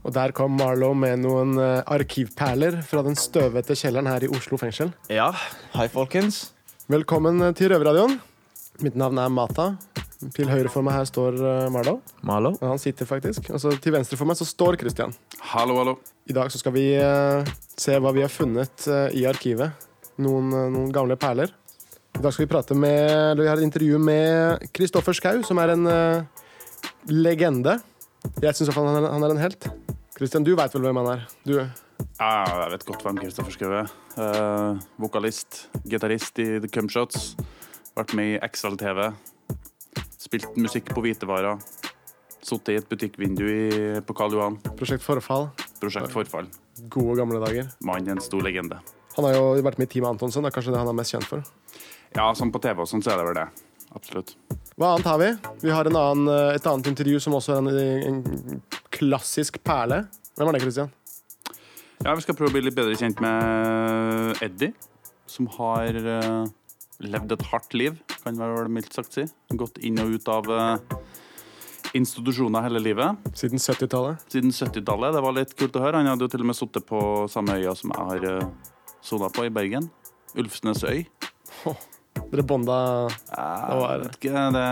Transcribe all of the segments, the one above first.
Og der kom Marlow med noen eh, arkivperler fra den støvete kjelleren her i Oslo fengsel. Ja, hei folkens. Velkommen eh, til Røverradioen. Mitt navn er Mata. Til høyre for meg her står Marlo Marlow. Og Han sitter faktisk. Og så til venstre for meg så står Christian. Hallo, hallo. I dag så skal vi eh, se hva vi har funnet eh, i arkivet. Noen, eh, noen gamle perler. I dag skal vi prate med eller Vi har et intervju med Kristoffer Schau, som er en eh, legende. Jeg syns han, han er en helt. Christian, du veit vel hvem han er? Du, Ja, jeg vet godt hvem Kristoffer Schou er. Eh, vokalist, gitarist i The Cumshots. Vært med i XL-TV. Spilt musikk på hvitevarer. Sittet i et butikkvindu i, på Karl Johan. Prosjekt Forfall. Prosjekt Forfall. Gode, gamle dager. Mann, en stor legende. Han har jo vært med i Team Antonsen. Det er kanskje det han er mest kjent for. Ja, sånn på TV og sånn, så er det vel det. Absolutt. Hva annet har vi? Vi har en annen, eh, et annet intervju som også er en, en klassisk perle. Hvem er det, Christian? Ja, vi skal prøve å bli litt bedre kjent med Eddie, som har eh, levd et hardt liv, kan vi vel mildt sagt si. Gått inn og ut av eh, institusjoner hele livet. Siden 70-tallet. Siden 70-tallet. Det var litt kult å høre. Han hadde jo til og med sittet på samme øya som jeg har uh, sona på, i Bergen. Ulfsnes øy. Dere bonda Jeg, var- vet ikke, det,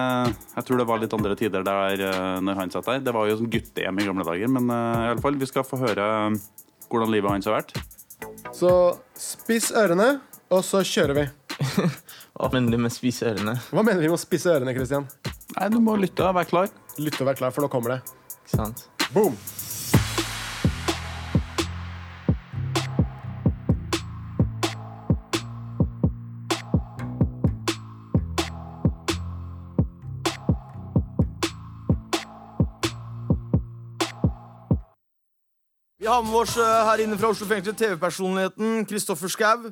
jeg tror det var litt andre tider der uh, når han satt der. Det var jo sånn guttehjem i gamle dager, men uh, i alle fall, vi skal få høre um, hvordan livet hans har vært. Så spiss ørene, og så kjører vi. Hva mener du med spise ørene? Hva mener vi med å spisse ørene, Christian? Nei, du må lytte og være klar. Lytte og være klar, for nå kommer det. Ikke sant? Boom! Vi har med oss eh, her inne fra Oslo fengsel TV-personligheten Kristoffer Schou,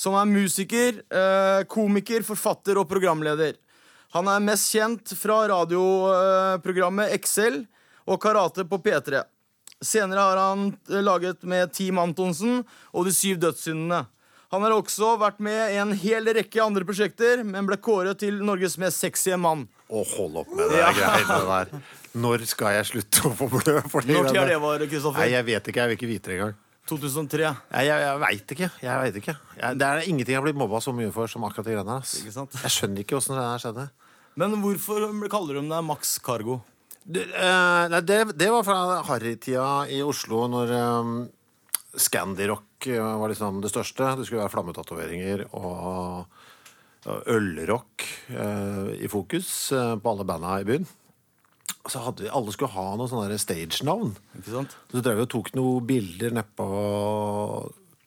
som er musiker, eh, komiker, forfatter og programleder. Han er mest kjent fra radioprogrammet Excel og Karate på P3. Senere har han eh, laget med Team Antonsen og De syv dødssyndene. Han har også vært med i en hel rekke andre prosjekter, men ble kåret til Norges mest sexy mann. Å, hold opp med det greiene der. Når skal jeg slutte å få blø Når tid er det var, Nei, Kristoffer? jeg vet ikke. Jeg vil ikke vite det engang. 2003. Nei, jeg, jeg veit ikke. Jeg vet ikke. Jeg, det er ingenting jeg har blitt mobba så mye for som akkurat de greiene her. ass. Sant? Jeg skjønner ikke åssen det her skjedde. Men hvorfor kaller de deg Max Cargo? Det, eh, nei, det, det var fra harrytida i Oslo, når um, Scandirock eh, var liksom det største. Det skulle være flammetatoveringer og, og ølrock eh, i fokus eh, på alle banda i byen. Og så hadde vi, Alle skulle ha noe sånn stage-navn. Så drev vi og tok noen bilder nedpå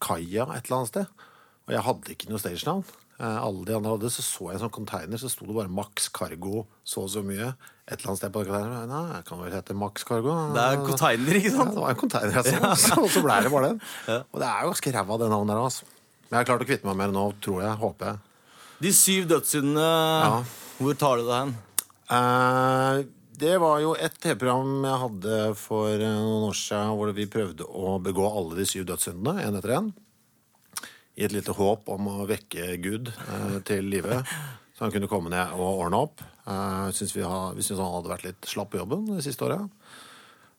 kaia et eller annet sted. Og jeg hadde ikke noe stage-navn. Eh, alle de andre hadde, Så så jeg en sånn container, så sto det bare Max Cargo så og så mye. Et eller annet sted på containeren. Nei, jeg kan vel hete Max Cargo. Det er container, ikke Ja, sant? det var en container jeg så, så, så ble det bare den. Og det er jo ganske ræva, det navnet der. Altså. Men jeg har klart å kvitte meg med det nå, tror jeg. Håper jeg. De syv dødssyndene, hvor tar du det hen? Eh, det var jo et TV-program jeg hadde for eh, noen år siden hvor vi prøvde å begå alle de syv dødssyndene, én etter én. I et lite håp om å vekke Gud eh, til live, så han kunne komme ned og ordne opp. Eh, synes vi, vi syntes han hadde vært litt slapp på jobben det siste året.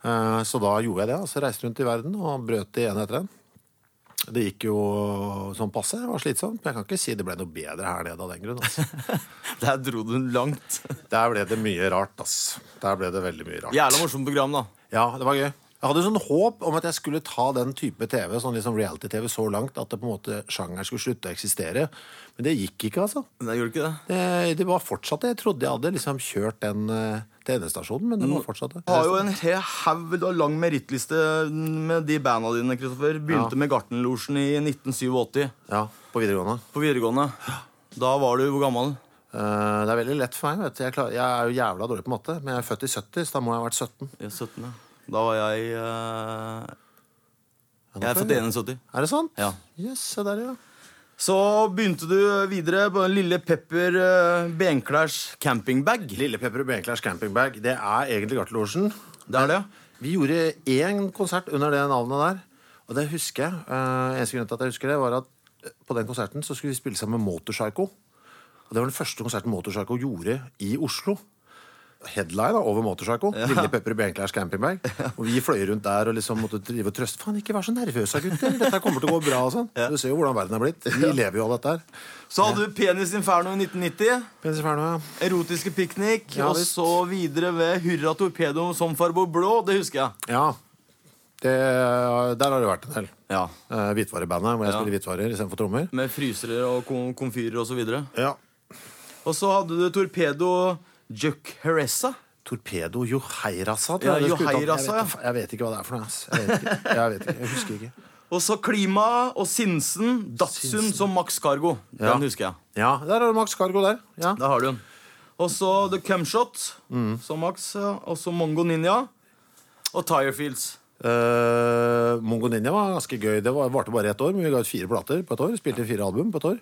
Eh, så da gjorde jeg det. altså Reiste rundt i verden og brøt de en etter en. Det gikk jo sånn passe. Det var slitsomt. Men jeg kan ikke si det ble noe bedre her nede av den grunn. Altså. Der dro du langt. Der ble det mye rart, ass. Der ble det veldig mye rart. Jævla morsomt program, da. Ja, det var gøy. Jeg hadde sånn håp om at jeg skulle ta den type TV, sånn liksom reality-TV, så langt at det på en måte sjangeren skulle slutte å eksistere. Men det gikk ikke, altså. Det, gjorde ikke det? Det, det var fortsatt det. Jeg trodde jeg hadde liksom kjørt den eh, til endestasjonen, men det var fortsatt det. Du har jo en hel haug du har lang merittliste med de banda dine. Kristoffer Begynte Ja. med Gartnerlosjen i 1987 Ja, på videregående. på videregående. Da var du hvor gammel? Uh, det er veldig lett for meg. vet. Jeg, klar, jeg er jo jævla dårlig på matte, men jeg er født i 70, så da må jeg ha vært 17. Jeg er 17, ja. Da var jeg uh... Jeg er født i 71. Er det sant? Ja. Yes, se der, ja. Så begynte du videre på den lille Pepper uh, Benklærs campingbag. Lille Pepper og campingbag. Det er egentlig Gartelosjen. Det er det? Vi gjorde én konsert under det navnet der. Og det husker jeg. Uh, eneste grunn til at jeg husker det, var at eh, på den konserten så skulle vi spille sammen med Motorpsycho. Og det var den første konserten Motorpsycho gjorde i Oslo. Headline da, over Motorpsycho. Lille Pepper Benklers campingberg. Og vi fløy rundt der og liksom måtte drive og trøste. Faen, ikke vær så nervøse, gutter. Dette kommer til å gå bra. og sånn. Du ser jo hvordan verden er blitt. Vi lever jo av dette her. Så hadde du Penis Inferno i 1990. Penis Inferno, ja. Erotiske piknik. Ja, og så videre ved Hurra Torpedo som farbo blå. Det husker jeg. Ja. Det, der har det vært en del. Ja. Uh, Hvitvarebandet, hvor jeg Ja. spiller hvitvarer istedenfor trommer. Med frysere og kom komfyrer og så videre. Ja. Og så hadde du Torpedo Juk Heresa. Torpedo Joheirasa. tror Ja, jeg det. Joheirasa, jeg, vet, jeg vet ikke hva det er for noe. Jeg vet ikke. Jeg, vet ikke. jeg husker ikke. Og så Klima og Sinsen. Datsun som Max Cargo. Ja. Den husker jeg. Ja, der har du Max Cargo der. Ja. Der har du den. Og så The Cumshot Mm. som Max. Og så Mongo Ninja. Og Tirefields. Uh, Mongo Ninja var ganske gøy. Det var, varte bare ett år, men vi ga ut fire plater på et år. Spilte fire album på et år.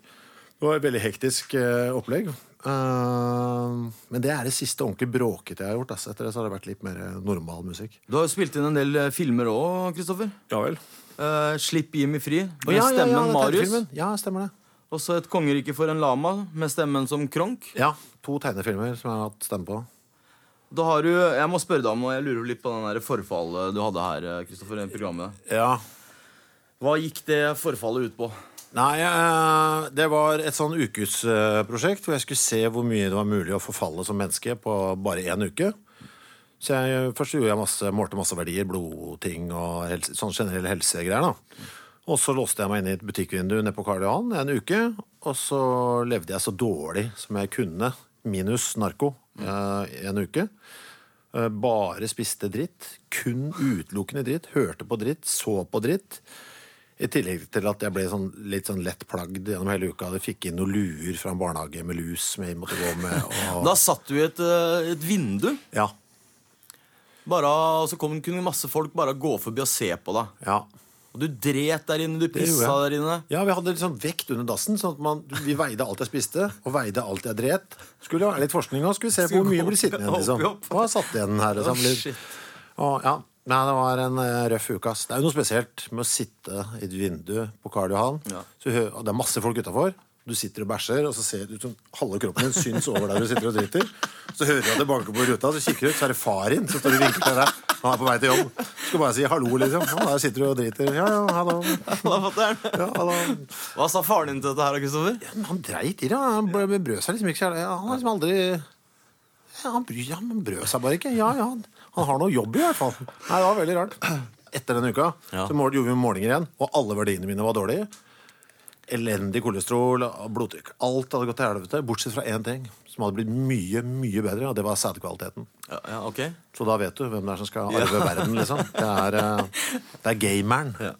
Det var et veldig hektisk eh, opplegg. Uh, men det er det siste ordentlig bråkete jeg har gjort. Altså. Etter det så har det vært litt mer eh, normal musikk. Du har jo spilt inn en del filmer òg, Kristoffer. Ja vel. Uh, Slipp Jimmy fri med ja, ja, ja, stemmen det ja, Marius. Ja, stemmer det. Og så Et kongerike for en lama med stemmen som Kronk. Ja, To tegnefilmer som jeg har hatt stemme på. Da har du, Jeg må spørre deg om noe. Jeg lurer litt på den forfallet du hadde her. Kristoffer, i programmet. Ja, Hva gikk det forfallet ut på? Nei, eh, det var et sånn ukesprosjekt hvor jeg skulle se hvor mye det var mulig å forfalle som menneske på bare én uke. Så jeg, først gjorde jeg masse, målte masse verdier, blodting og helse, sånn generelle helsegreier. da. Og så låste jeg meg inn i et butikkvindu nede på Karl Johan en uke. Og så levde jeg så dårlig som jeg kunne, minus narko, eh, en uke. Eh, Bare spiste dritt. Kun utelukkende dritt. Hørte på dritt, så på dritt. I tillegg til at jeg ble sånn, litt sånn lett plagd gjennom hele uka. Jeg fikk inn noen luer fra en barnehage med lus som jeg måtte gå med. Og, Da satt du i et, eh, et vindu, ja, bare, og så kom, kunne masse folk bare gå forbi og se på deg. ja. Og du dret der inne, du pissa der inne. ja, vi hadde sånn vekt under dassen, sånn at man, vi veide alt jeg spiste, og veide alt jeg dret. Skulle være litt forskning nå, skulle vi se på hvor mye blir sittende igjen. liksom. Hva satt igjen her? Liksom. Å, shit. Og, ja. Nei, det var en eh, røff uke. ass. Det er jo noe spesielt med å sitte i et vindu på Karl Johan. Ja. Så hø- og det er masse folk utafor. Du sitter og bæsjer, og så ser du ut som halve kroppen din syns over der du sitter og driter. Så hører du at det banker på ruta, så kikker du ut, så er det far din som står og vinker til deg. Han er på vei til jobb. Du skal bare si hallo, liksom. Ja, der sitter du og driter. Ja, ja, hallo. Hva fatter'n? Ja, hallo. Hva sa faren din til dette her, Kristoffer? Men han dreit i det. Han brød, brød seg liksom ikke. så- Ja, han har liksom aldri ja, han, bry, ja, han brød seg bare ikke. Ja, ja, han, han har noe jobb i hvert fall. Nei, det var veldig rart. Etter denne uka Ja. så gjorde vi målinger igjen, og alle verdiene mine var dårlige. Elendig kolesterol, blodtrykk. Alt hadde gått til helvete, bortsett fra én ting som hadde blitt mye, mye bedre, og det var sædkvaliteten. Ja, ja, okay. Så da vet du hvem det er som skal arve verden, liksom. Det er, eh, det er gameren. ja.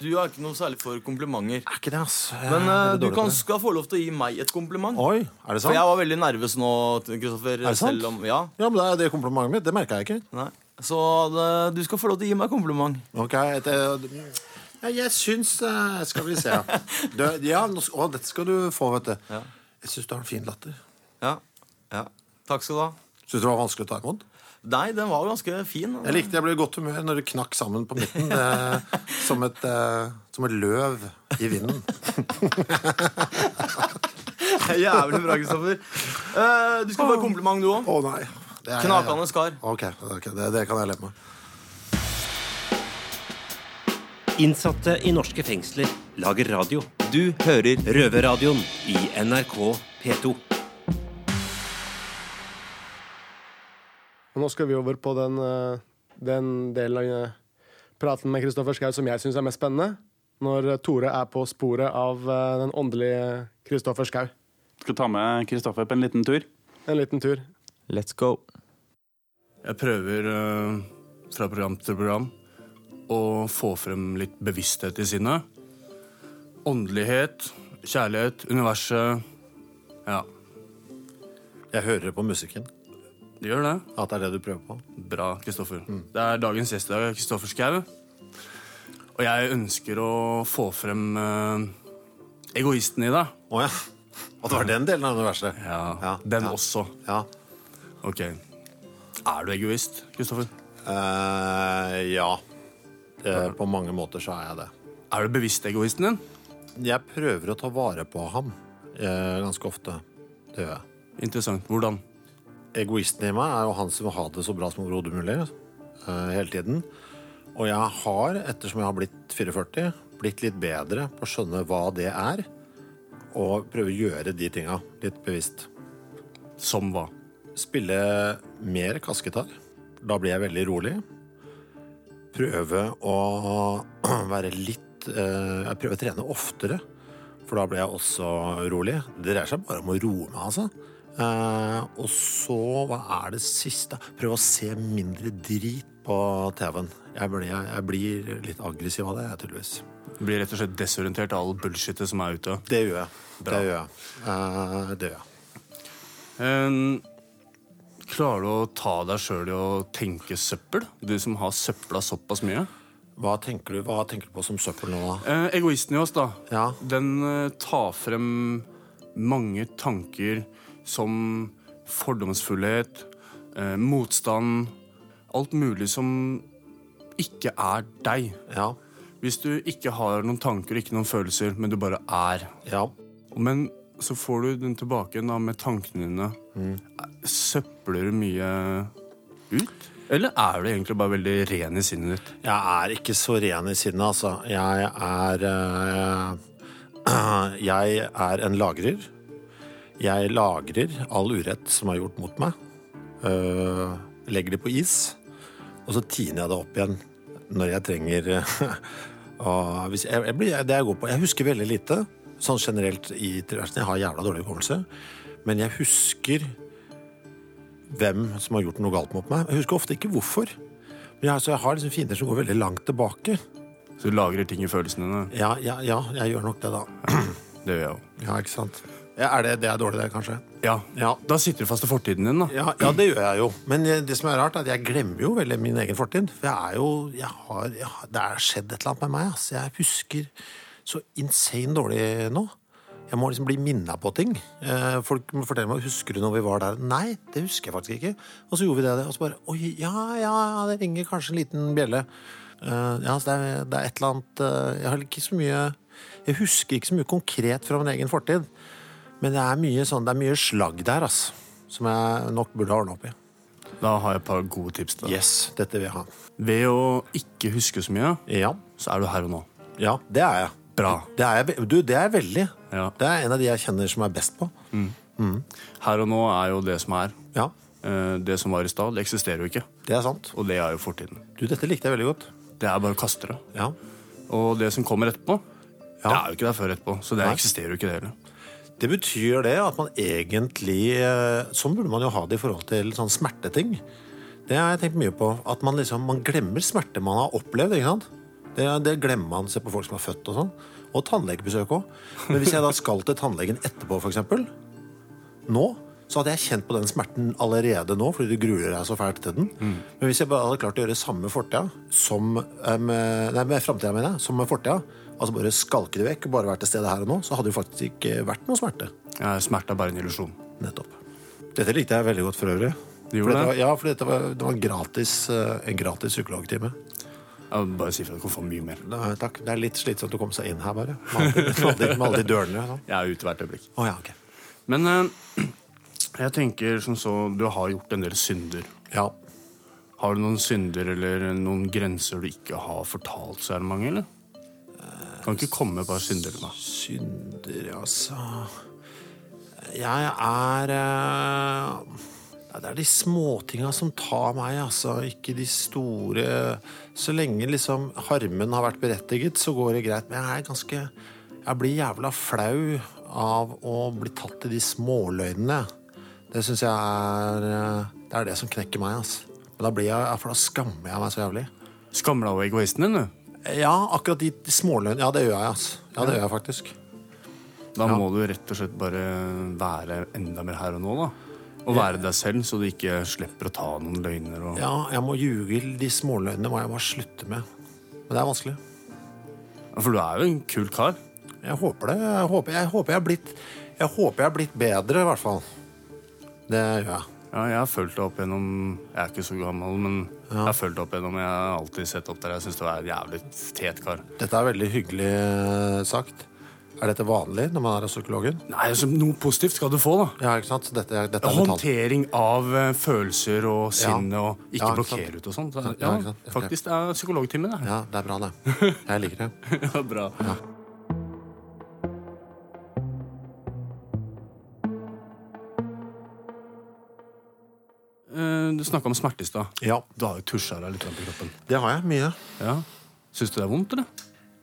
Du er ikke noe særlig for komplimenter. Er ikke det, ass. Men uh, det du kan, skal få lov til å gi meg et kompliment. Oi, er det sant? For jeg var veldig nervøs nå, Kristoffer. det sant? Om, ja, Ja, men det er det komplimentet mitt. Det merka jeg ikke. nei. Så det, du skal få lov til å gi meg kompliment. Ok, et, eh, ja, jeg syns eh, Skal vi se. Du, ja, nå, sk- å, dette skal du få, vet du. Ja. Jeg syns du har en fin latter. Ja, ja. Takk skal du ha. Syns du det var vanskelig å ta imot? Nei, den var ganske fin. Jeg likte jeg ble i godt humør når du knakk sammen på midten. Det, som, et, eh, som et løv i vinden. Jævlig bra, Kristoffer. Eh, du skal få et kompliment, du òg. Å nei. Det er- Knakende skar. Ok, ok, det, det kan jeg leve med. Innsatte i norske fengsler lager radio. Du hører Røverradioen i NRK P2. Og nå skal vi over på den, eh, den delen av eh, praten med Kristoffer Schau som jeg syns er mest spennende. Når Tore er på sporet av eh, den åndelige Kristoffer Schau. Skal ta med Kristoffer på en liten tur. En liten tur. Let's go. Jeg prøver fra program til program å få frem litt bevissthet i sinnet. Åndelighet, kjærlighet, universet. Ja, Jeg hører det på musikken det gjør det. at det er det du prøver på. Bra, Kristoffer. Det er dagens gjest i dag, Kristoffer Schou. Og jeg ønsker å få frem eh, egoisten i deg. Å ja. At det var den delen av universet. Ja, Ja, den ja. også. Ja. Ok. Er du egoist, Kristoffer? Uh, ja. Eh, på mange måter så er jeg det. Er du bevisst egoisten din? Jeg prøver å ta vare på ham eh, ganske ofte. Det gjør jeg. Interessant. Hvordan? egoisten i meg er jo han som vil ha det så bra som overhodet mulig eh, hele tiden. Og jeg har, ettersom jeg har blitt 44, blitt litt bedre på å skjønne hva det er. Og prøve å gjøre de tinga litt bevisst. Som hva? Spille mer kassegitar. Da blir jeg veldig rolig. Prøve å være litt eh, Jeg prøver å trene oftere, for da blir jeg også rolig. Det dreier seg bare om å roe meg, altså. Eh, og så, hva er det siste? Prøve å se mindre drit på TV-en. Jeg, jeg, jeg blir litt aggressiv av det, jeg, tydeligvis. Du blir rett og slett desorientert av all bullshitet som er ute. Det gjør jeg. Bra. Det gjør jeg. Eh, det gjør jeg. Eh, klarer du å ta deg sjøl i å tenke søppel? Du som har søpla såpass mye. Hva tenker du, hva tenker du på som søppel nå, da? Eh, egoisten i oss, da. Ja. Den eh, tar frem mange tanker som fordomsfullhet, eh, motstand Alt mulig som ikke er deg. Ja. Hvis du ikke har noen tanker, ikke noen følelser, men du bare er. Ja. Men så får du den tilbake da, med tankene dine. Søpler du mye ut? Eller er du egentlig bare veldig ren i sinnet ditt? Jeg er ikke så ren i sinnet, altså. Jeg er øh, Jeg er en lagrer. Jeg lagrer all urett som er gjort mot meg. Eh, legger det på is, og så tiner jeg det opp igjen når jeg trenger og hvis jeg, jeg, blir, det jeg går på Jeg husker veldig lite, sånn generelt i tilværelsen. Jeg har jævla dårlig hukommelse. Men jeg husker hvem som har gjort noe galt mot meg. Jeg husker ofte ikke hvorfor. Men jeg, altså, jeg har liksom fiender som går veldig langt tilbake. Så du lagrer ting i følelsene dine? Ja, ja, ja jeg gjør nok det, da. Det gjør jeg òg. Ja, ikke sant? Ja, er det, det er dårlig, det, kanskje? Ja. Ja. Da sitter du fast i fortiden din, da. Ja, ja, det gjør jeg jo. Men eh, det som er rart, er at jeg glemmer jo veldig min egen fortid. For jeg er jo jeg har, jeg Det er skjedd et eller annet med meg. Altså. Jeg husker så insane dårlig nå. Jeg må liksom bli minna på ting. Eh, folk må fortelle meg husker du når vi var der. Nei, det husker jeg faktisk ikke. Og så gjorde vi det, og så bare Oi, ja, ja, det ringer kanskje en liten bjelle. Eh, ja, så det er, det er et eller annet eh, Jeg har ikke så mye Jeg husker ikke så mye konkret fra min egen fortid. Men det er mye sånn, det er mye slagg der, altså. Som jeg nok burde ordne opp i. Da har jeg et par gode tips. Da. Yes, dette vil jeg ha. Ved å ikke huske så mye, Ja, så er du her og nå. ja det er jeg. Bra. Det er jeg, du, det er jeg veldig. Ja. Det er en av de jeg kjenner som er best på. Her og nå er jo det som er. Ja, Eh, Det som var i stad, det eksisterer jo ikke. det er sant. Og det er jo fortiden. Du, dette likte jeg veldig godt. Det er bare å kaste det. Ja. Og det som kommer etterpå, det er jo ikke der før etterpå. Så det Nei. eksisterer jo ikke det heller. Det betyr det at man egentlig eh, Sånn burde man jo ha det i forhold til sånn smerteting. Det har jeg tenkt mye på. At man liksom man glemmer smerte man har opplevd. ikke sant? Det, det glemmer man. Se på folk som er født og sånn. Og tannlegebesøk òg. Men hvis jeg da skal til tannlegen etterpå, f.eks. Nå, så hadde jeg kjent på den smerten allerede nå, fordi du gruer deg så fælt til den. Men hvis jeg bare hadde klart å gjøre samme fortida som eh, med, nei, med framtida, mener jeg, som med fortida, altså bare skalke det vekk bare vært til stede her og nå, så hadde det jo faktisk ikke vært noe smerte. Ja, smerte er bare en illusjon. Nettopp. Dette likte jeg veldig godt for øvrig. Du For dette det? var, ja, for dette var, det var gratis, eh, en gratis psykologtime. Bare si at du kan få mye mer. Nei, takk. Det er litt slitsomt å komme seg inn her, bare. Med alle, med alle, de dørene. Sånn. Jeg er ute hvert øyeblikk. Oh, ja, okay. Men eh, jeg tenker som så, du har gjort en del synder. Ja. Har du noen synder eller noen grenser du ikke har fortalt så er det mange, eller? Kan ikke komme bare synder til meg. Synder, altså Jeg er eh, ja, Det er de småtinga som tar meg, altså. Ikke de store Så lenge liksom harmen har vært berettiget, så går det greit. Men jeg er ganske Jeg blir jævla flau av å bli tatt i de småløgnene. Det syns jeg er eh, Det er det som knekker meg, altså. Men da blir jeg, for da skammer jeg meg så jævlig. Skammer deg over egoisten din, du. Ja, akkurat de, småløgnene. Ja, det gjør jeg, altså. Ja, det gjør jeg faktisk. Da Ja. må du rett og slett bare være enda mer her og nå, da. Og være deg selv, så du ikke slipper å ta noen løgner. Og... Ja, jeg må ljuge. De småløgnene må jeg bare slutte med. Men det er vanskelig. For du er jo en kul kar. Jeg håper det. Jeg håper jeg, håper jeg, har, blitt, jeg håper jeg har blitt bedre, i hvert fall. Det gjør jeg. Ja, jeg har fulgt deg opp gjennom Jeg er ikke så gammel, men jeg har fulgt deg opp gjennom Jeg har alltid sett opp der. Jeg syns du er en jævlig fet kar. Dette er veldig hyggelig eh, sagt. Er dette vanlig når man er hos psykologen? Nei, altså, Noe positivt skal du få, da. Ja, ikke sant? Dette, dette er. Håndtering av uh, følelser og sinne og ikke Ja, blokkere ut og sånn. Så, Ja, Ja, faktisk, det er psykologtime, det. Ja, det er bra, det. Jeg liker det. Ja, bra. Ja. Du snakka om smerte i stad. Ja, Du har jo tusja deg litt på kroppen. det har jeg. Mye. Ja. Syns du det er vondt, eller?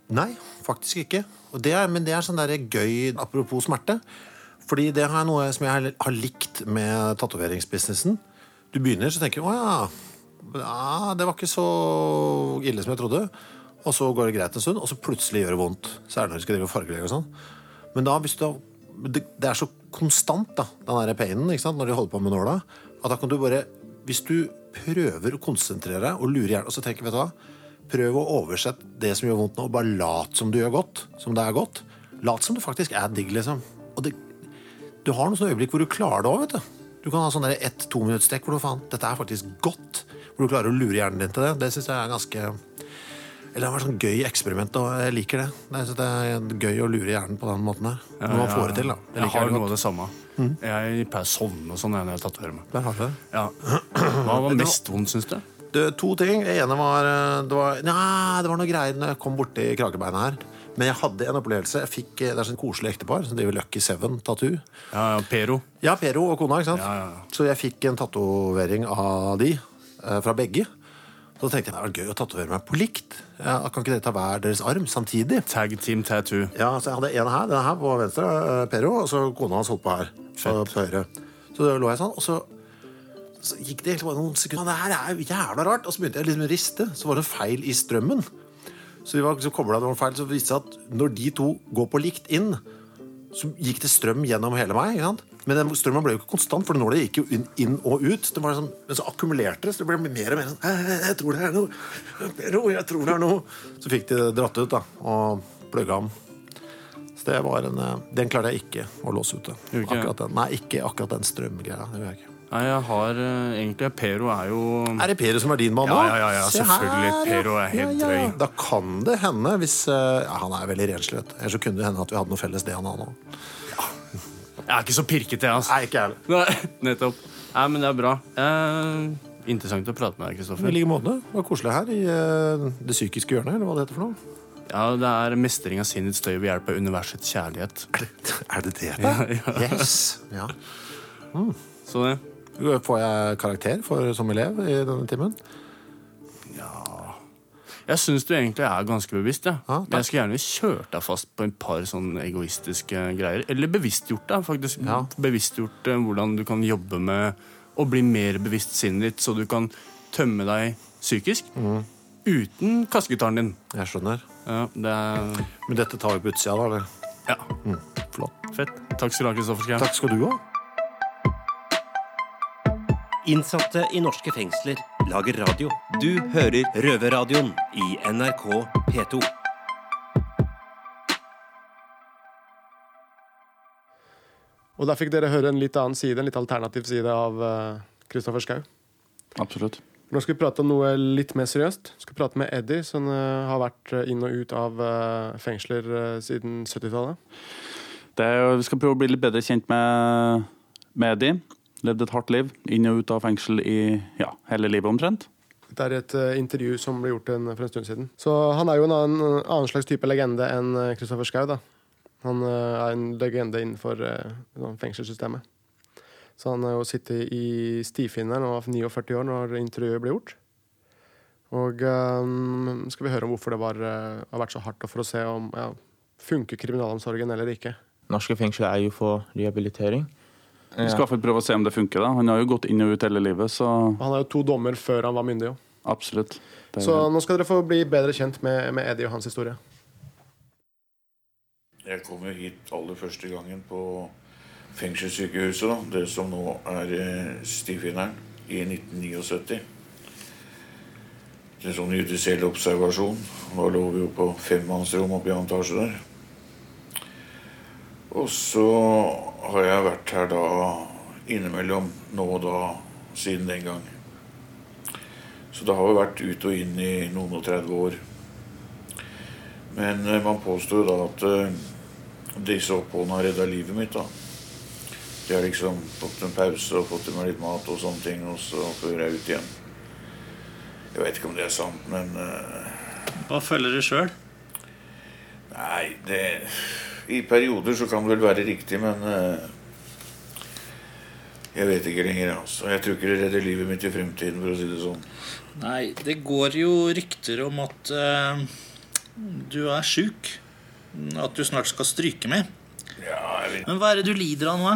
Nei, faktisk ikke. Det er, men det er sånn der gøy apropos smerte. Fordi det er noe som jeg har- likt med tatoveringsbusinessen. Du begynner, så tenker du å ja, ja, det var ikke så ille som jeg trodde. Og så går det greit en stund, og så plutselig gjør det vondt. Særlig når du skal drive fargelegge og sånn. Men da, hvis du det, er så konstant, da, den der painen, når de holder på med nåla, at da kan du bare Hvis du prøver å konsentrere deg og lure hjernen, og så tenker vet du hva Prøv å oversette det som gjør vondt nå, og bare lat som du gjør godt. Som det er godt. Lat som det faktisk er digg, liksom. Og det, du har noen sånne øyeblikk hvor du klarer det òg, vet du. Du kan ha sånn der ett-to minuttsstekk hvor du faen Dette er faktisk godt. Hvor du klarer å lure hjernen din til det. Det syns jeg er ganske Eller det har vært sånn gøy eksperiment, og jeg liker det. Jeg synes det er gøy å lure hjernen på den måten her. Når man får det til, da. Det Jeg har noe av det samme. Jeg pleier å sovne og sånn når jeg tatoverer meg. Der har du det. Ja. Hva var mest vondt, syns du? Det, to ting. Det ene var eh, Det var, nei, det var noe greier når jeg kom borti krakebeinet her. Men jeg hadde en opplevelse. Jeg fikk, eh, det er sånn koselig ektepar som driver Lucky Seven Tattoo. Ja, ja, Pero. Ja, Pero og kona, ikke sant? Ja, ja. Så jeg fikk en tatovering av de, eh, fra begge. Så tenkte jeg det var gøy å tatovere meg på likt. Ja, kan ikke dere ta hver deres arm samtidig? Tag Team Tattoo. Ja, så jeg hadde en her, denne her på venstre, Pero, og så kona hans holdt på her. Fett. på høyre. Så lå jeg sånn, og så, så gikk det bare noen sekunder. Det her er jo jævla rart. Og så begynte jeg liksom å riste. Så var det en feil i strømmen. Så vi var så koblet, det var feil, så viste det seg at når de to går på likt inn, så gikk det strøm gjennom hele meg. Ikke sant? Men den strømmen ble jo ikke konstant, for nåla gikk jo inn, inn og ut. Det var sånn, men så akkumulerte det, så det ble mer og mer sånn «Eh, Jeg tror det er noe. Jeg tror det er noe. Så fikk de det dratt ut da, og plugga om. Så det var en, eh, Den klarte jeg ikke å låse ute. Akkurat den, nei, ikke akkurat den strømgreia. Det gjør jeg ikke. Nei, jeg har eh, egentlig Pero er jo Er det Pero som er din mann nå? Ja, ja, ja, ja, selvfølgelig. her. Pero er helt ja, ja. drøy. Da kan det hende, hvis ja, Han er veldig renslig, vet du. Ellers så kunne det hende at vi hadde noe felles det han har nå. Jeg er ikke så pirkete, jeg, altså. Nei, ikke jeg heller. Nettopp. Nei, men det er bra. Eh, interessant å prate med deg, I Kristoffer. like måte. Det var koselig her i uh, det psykiske hjørnet, eller hva det heter for noe. Ja, det er mestring av sinnets støy ved hjelp av universets kjærlighet. Er det det? da? Yes. Ja. Så det Får jeg karakter for, som elev i denne timen? Ja Jeg syns du egentlig er ganske bevisst. Ja. Ja, Men jeg skulle gjerne kjørt deg fast på en par sånne egoistiske greier. Eller bevisstgjort deg. faktisk. Ja. Bevisstgjort eh, hvordan du kan jobbe med å bli mer bevisst sinnet ditt, så du kan tømme deg psykisk Mm. uten kassegitaren din. Jeg skjønner. Ja, det er Men dette tar vi på utsida, da? eller? ja, Flott. fett. Takk skal du ha, Kristoffer Schou. Takk skal du ha. Innsatte i norske fengsler lager radio. Du hører Røverradioen i NRK P2. Og der fikk dere høre en litt annen side, en litt alternativ side av Kristoffer Schou. Absolutt. Nå skal vi prate om noe litt mer seriøst. Vi skal prate med Eddie, som eh, har vært eh, inn og ut av eh, fengsler eh, siden 70-tallet. Det er, jo- vi skal prøve å bli litt bedre kjent med, med Eddie. Levd et hardt liv. Inn og ut av fengsel i ja, hele livet omtrent. Det er et uh, intervju som ble gjort en, for en stund siden. Så han er jo en annen, annen slags type legende enn eh, Kristoffer Schou. da. Han uh, er en legende innenfor eh, sånn fengselssystemet. Så han har jo sittet i stifinneren og var 49 år når intervjuet ble gjort. Og um, skal vi høre om hvorfor det var, eh, har vært så hardt, og for å se om ja, funker kriminalomsorgen eller ikke. Norske fengsler er jo for rehabilitering. Vi skal i hvert fall prøve å se om det funker. da. Han har jo gått inn og ut hele livet, så Han har jo to dommer før han var myndig. jo. absolutt. Det er- Så nå skal dere få bli bedre kjent med, med Eddie og hans historie. Jeg kom jo hit aller første gangen på fengselssykehuset, da, det som nå er eh, stifinneren, i 1979. Det en sånn judisiell observasjon. Da lå vi jo på femmannsrom oppe i andre etasje der. Og så har jeg vært her da innimellom nå og da siden den gang. Så det har jo vært ut og inn i noen og 30 år. Men eh, man påstår da at eh, disse oppholdene har redda livet mitt. da. Jeg har liksom fått en pause og fått i meg litt mat og sånne ting, og så fører jeg ut igjen. Jeg vet ikke om det er sant, men eh, Hva føler du sjøl? Nei, det I perioder så kan det vel være riktig, men eh, Jeg vet ikke lenger, altså. Jeg tror ikke det redder livet mitt i fremtiden, for å si det sånn. Nei, det går jo rykter om at uh, du er sjuk. At du snart skal stryke med. Ja, jeg vet. Men hva er det du lider av nå?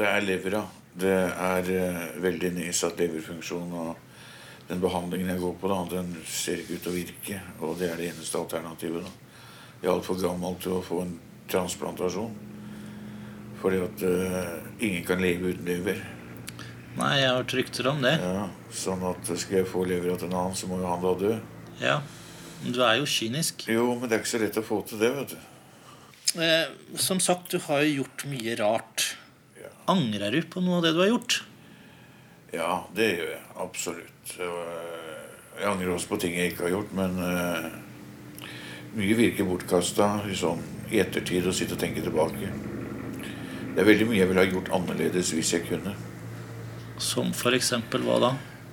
Det er levra. Det er uh, veldig nedsatt leverfunksjon. Og den behandlingen jeg går på, da, den ser ikke ut til å virke. Og det er det eneste alternativet. da. Jeg er altfor gammel til å få en transplantasjon. Fordi at uh, ingen kan leve uten lever. Nei, jeg har rykter om det. Ja, sånn at skal jeg få levera til en annen, så må jo han da dø. Ja. Men Du er jo kynisk. Jo, men det er ikke så lett å få til det, vet du. Eh, som sagt, du har jo gjort mye rart. Angrer du på noe av det du har gjort? Ja, det gjør jeg. Absolutt. Eh, Jeg angrer også på ting jeg ikke har gjort, men eh, mye virker bortkasta i sånn i ettertid å sitte og tenke tilbake. Det er veldig mye jeg ville ha gjort annerledes hvis jeg kunne. Som eksempel hva da?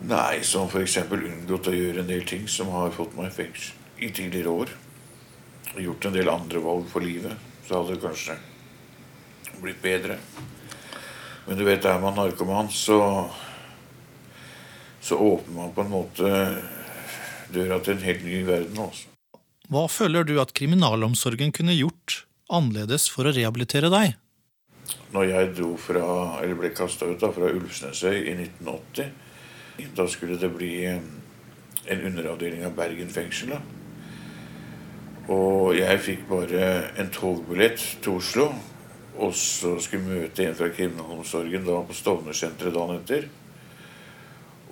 Nei, som f.eks. unngått å gjøre en del ting som har fått meg i fengsel i tidligere år. Gjort en del andre valg for livet. Så hadde det kanskje blitt bedre. Men du vet, er man narkoman, så så åpner man på en måte døra til en helt ny verden. altså. Hva føler du at kriminalomsorgen kunne gjort annerledes for å rehabilitere deg? Når jeg fra, ble kasta ut da, fra Ulvsnesøy i 1980, da skulle det bli eh, en underavdeling av Bergen fengsel. Og jeg fikk bare en togbillett til Oslo. Og så skulle møte en fra kriminalomsorgen da på Stovner-senteret dagen etter.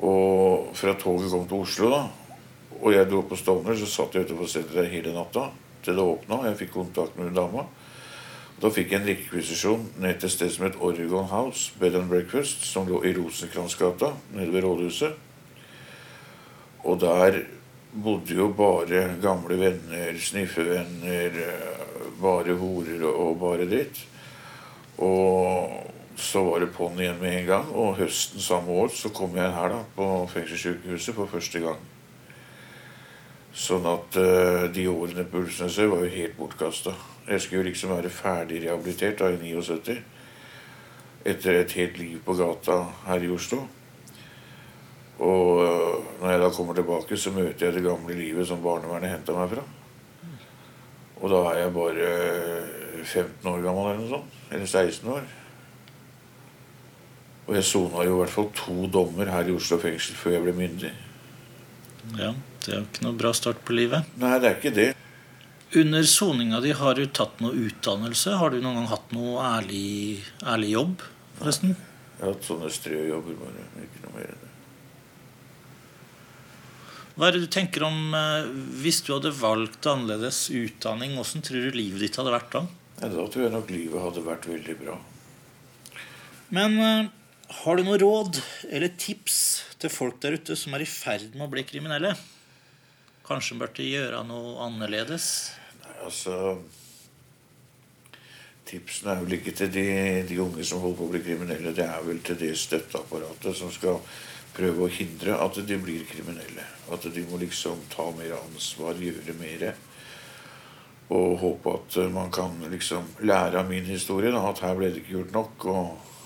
Og fra toget kom til Oslo, da, og jeg dro på Stovner, så satt jeg utenfor senteret hele natta til det åpna. Jeg fikk kontakt med hun dama. Da fikk jeg en rekvisisjon ned til et sted som het Oregon House Bed and Breakfast, som lå i Rosenkransgata nede ved rådhuset. Og der bodde jo bare gamle venner, sniffevenner, bare horer og bare dritt. Og så var det på'n igjen med en gang. Og høsten samme år så kom jeg her da på fengselssykehuset for første gang. Sånn at uh, de årene på Ulvsnesøy var jo helt bortkasta. Jeg skulle jo liksom være ferdig rehabilitert da i 79. Etter et helt liv på gata her i Oslo. Og uh, når jeg da kommer tilbake, så møter jeg det gamle livet som barnevernet henta meg fra. Og da er jeg bare øh, 15 år gammel eller noe sånt. Eller 16 år. Og jeg sona jo i hvert fall to dommer her i Oslo fengsel før jeg ble myndig. Ja, Det er jo ikke noe bra start på livet. Nei, det er ikke det. Under soninga di, har du tatt noe utdannelse? Har du noen gang hatt noe ærlig, ærlig jobb, forresten? Jeg har hatt sånne strøjobber bare. Ikke noe mer enn det. Hva er det du tenker om eh, hvis du hadde valgt annerledes utdanning? Hvordan tror du livet ditt hadde vært da? Ja, da tror jeg nok livet hadde vært veldig bra. Men eh, har du noe råd eller tips til folk der ute som er i ferd med å bli kriminelle? Kanskje burde gjøre noe annerledes? Nei, altså Tipsene er vel ikke til de, de unge som holder på å bli kriminelle. Det er vel til det støtteapparatet som skal prøve å hindre at de blir kriminelle. At de må liksom ta mer ansvar, gjøre mer. Og håpe at man kan liksom lære av min historie. Da, at her ble det ikke gjort nok. Og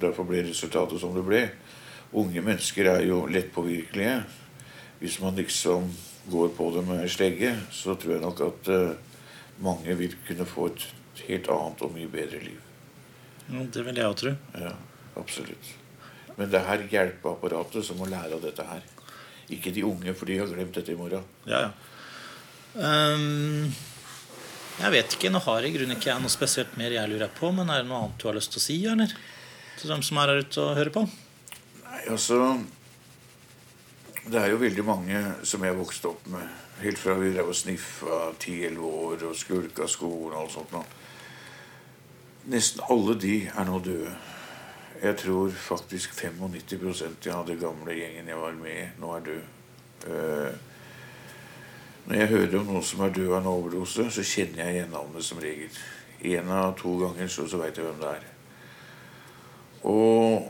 derfor ble resultatet som det ble. Unge mennesker er jo lettpåvirkelige. Hvis man liksom går på det med slegge, så tror jeg nok at eh, mange vil kunne få et helt annet og mye bedre liv. Ja, det vil jeg òg tro. Ja, absolutt. Men det er hjelpeapparatet som må lære av dette her. Ikke de unge, for de har glemt dette i morgen. Ja, ja. Um, jeg vet ikke. Nå har i grunnen ikke jeg noe spesielt mer jeg lurer på. Men er det noe annet du har lyst til å si, eller? Til dem som er her ute og hører på? Nei, altså Det er jo veldig mange som jeg vokste opp med. Helt fra vi drev og sniffa 10-11 år og skulka skolen og alt sånt. nå. Nesten alle de er nå døde. Jeg tror faktisk 95% av den gamle gjengen jeg var med nå er død. Eh, når jeg hører om noen som er død av en overdose, så kjenner jeg igjen navnet som regel. én av to ganger, så, så veit jeg hvem det er. Og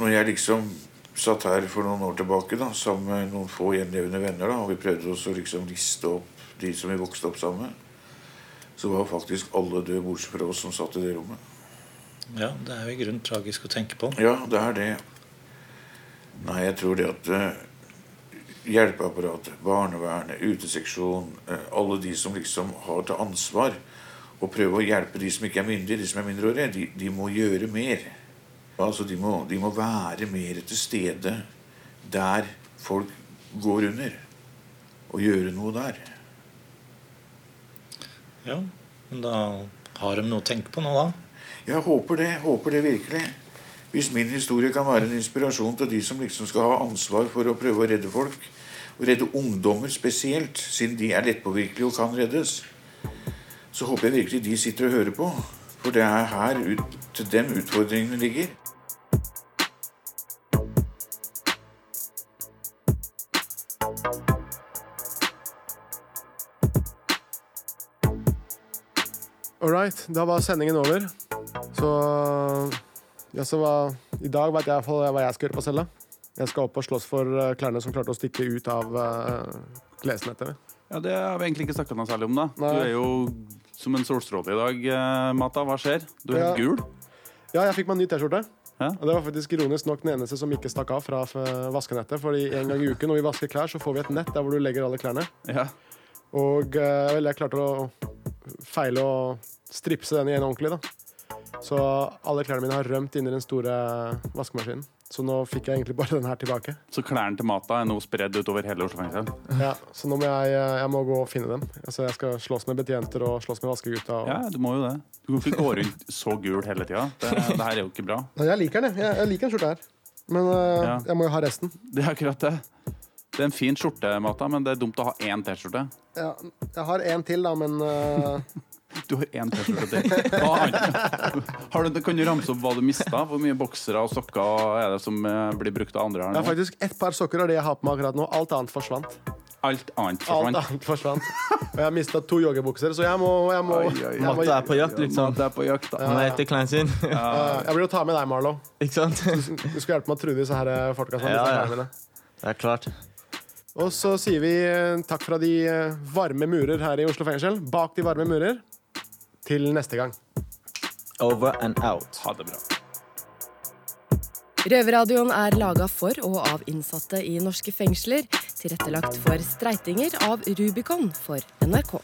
når jeg liksom satt her for noen år tilbake da, sammen med noen få gjenlevende venner, da, og vi prøvde oss å liksom liste opp de som vi vokste opp sammen med, så var faktisk alle døde bortsett fra oss som satt i det rommet. Ja, det er jo i grunnen tragisk å tenke på. Ja, det er det. Nei, jeg tror det at eh, hjelpeapparatet, barnevernet, uteseksjon, eh, alle de som liksom har til ansvar å prøve å hjelpe de som ikke er myndige, de som er mindreårige, de, de må gjøre mer. Altså, de må, de må være mer til stede der folk går under, og gjøre noe der. Ja, men da har de noe å tenke på nå, da. Jeg håper det. Håper det virkelig. Hvis min historie kan være en inspirasjon til de som liksom skal ha ansvar for å prøve å redde folk, og redde ungdommer spesielt, siden de er lettpåvirkelige og kan reddes, så håper jeg virkelig de sitter og hører på. For det er her ut, til dem utfordringene ligger. All right, da var sendingen over. Så, ja, så var, I dag vet jeg i hvert fall hva jeg skal gjøre på cella. Jeg skal opp og slåss for eh, klærne som klarte å stikke ut av uh, klesnettet. Ja, Det har vi egentlig ikke snakka noe særlig om. da Nei. Du er jo som en solstråle i dag, eh, Mata. Hva skjer? Du er Ja. helt gul. Ja, jeg fikk meg en ny T-skjorte. Ja. Og det var faktisk ironisk nok den eneste som ikke stakk av fra vaskenettet. Fordi en gang i uken når vi vasker klær, så får vi et nett der hvor du legger alle klærne. Ja. Og eh, vel, jeg klarte å feile og stripse den igjen ordentlig, da. Så alle klærne mine har rømt inn i den store vaskemaskinen. Så nå fikk jeg egentlig bare den her tilbake. Så klærne til Mata er nå spredd utover hele Oslo fengsel? Ja, så nå må jeg, eh, jeg må gå og finne dem. Altså, jeg skal slåss med betjenter og slåss med vaskegutta. Og... Ja, du må jo det. Du kan ikke gå rundt så gul hele tida. Det, det her er jo ikke bra. Nei, Jeg liker den, jeg. jeg. Liker den skjorta her. Men uh, Ja. jeg må jo ha resten. Det er akkurat det. Det er en fin skjorte, Mata, men det er dumt å ha én T-skjorte. Ja, jeg har en til, da, men eh, Du har én T-skjorte til. Hva annet? Har du, kan du ramse opp hva du mista? Hvor mye boksere og sokker er det som eh, blir brukt av andre her nå? har nå? faktisk ett par sokker er det jeg har på meg akkurat nå. Alt annet forsvant. Alt annet Alt forsvant. annet forsvant. Og jeg har mista to joggebukser, så jeg må, jeg må, jeg må Matte er på jakt, liksom. Matte er på jakt, da. Han heter Klein sin. Jeg blir å ta med deg, Marlo. Ikke sant? Du skal hjelpe meg å true disse her eh, folka. som har Ja, ja. klærne mine. Det er klart. Og så sier vi eh, takk fra de varme murer her i Oslo fengsel. Bak de varme murer. Til neste gang. Over and out. Ha det bra. Røverradioen er laga for og av innsatte i norske fengsler. Tilrettelagt for streitinger av Rubicon for NRK.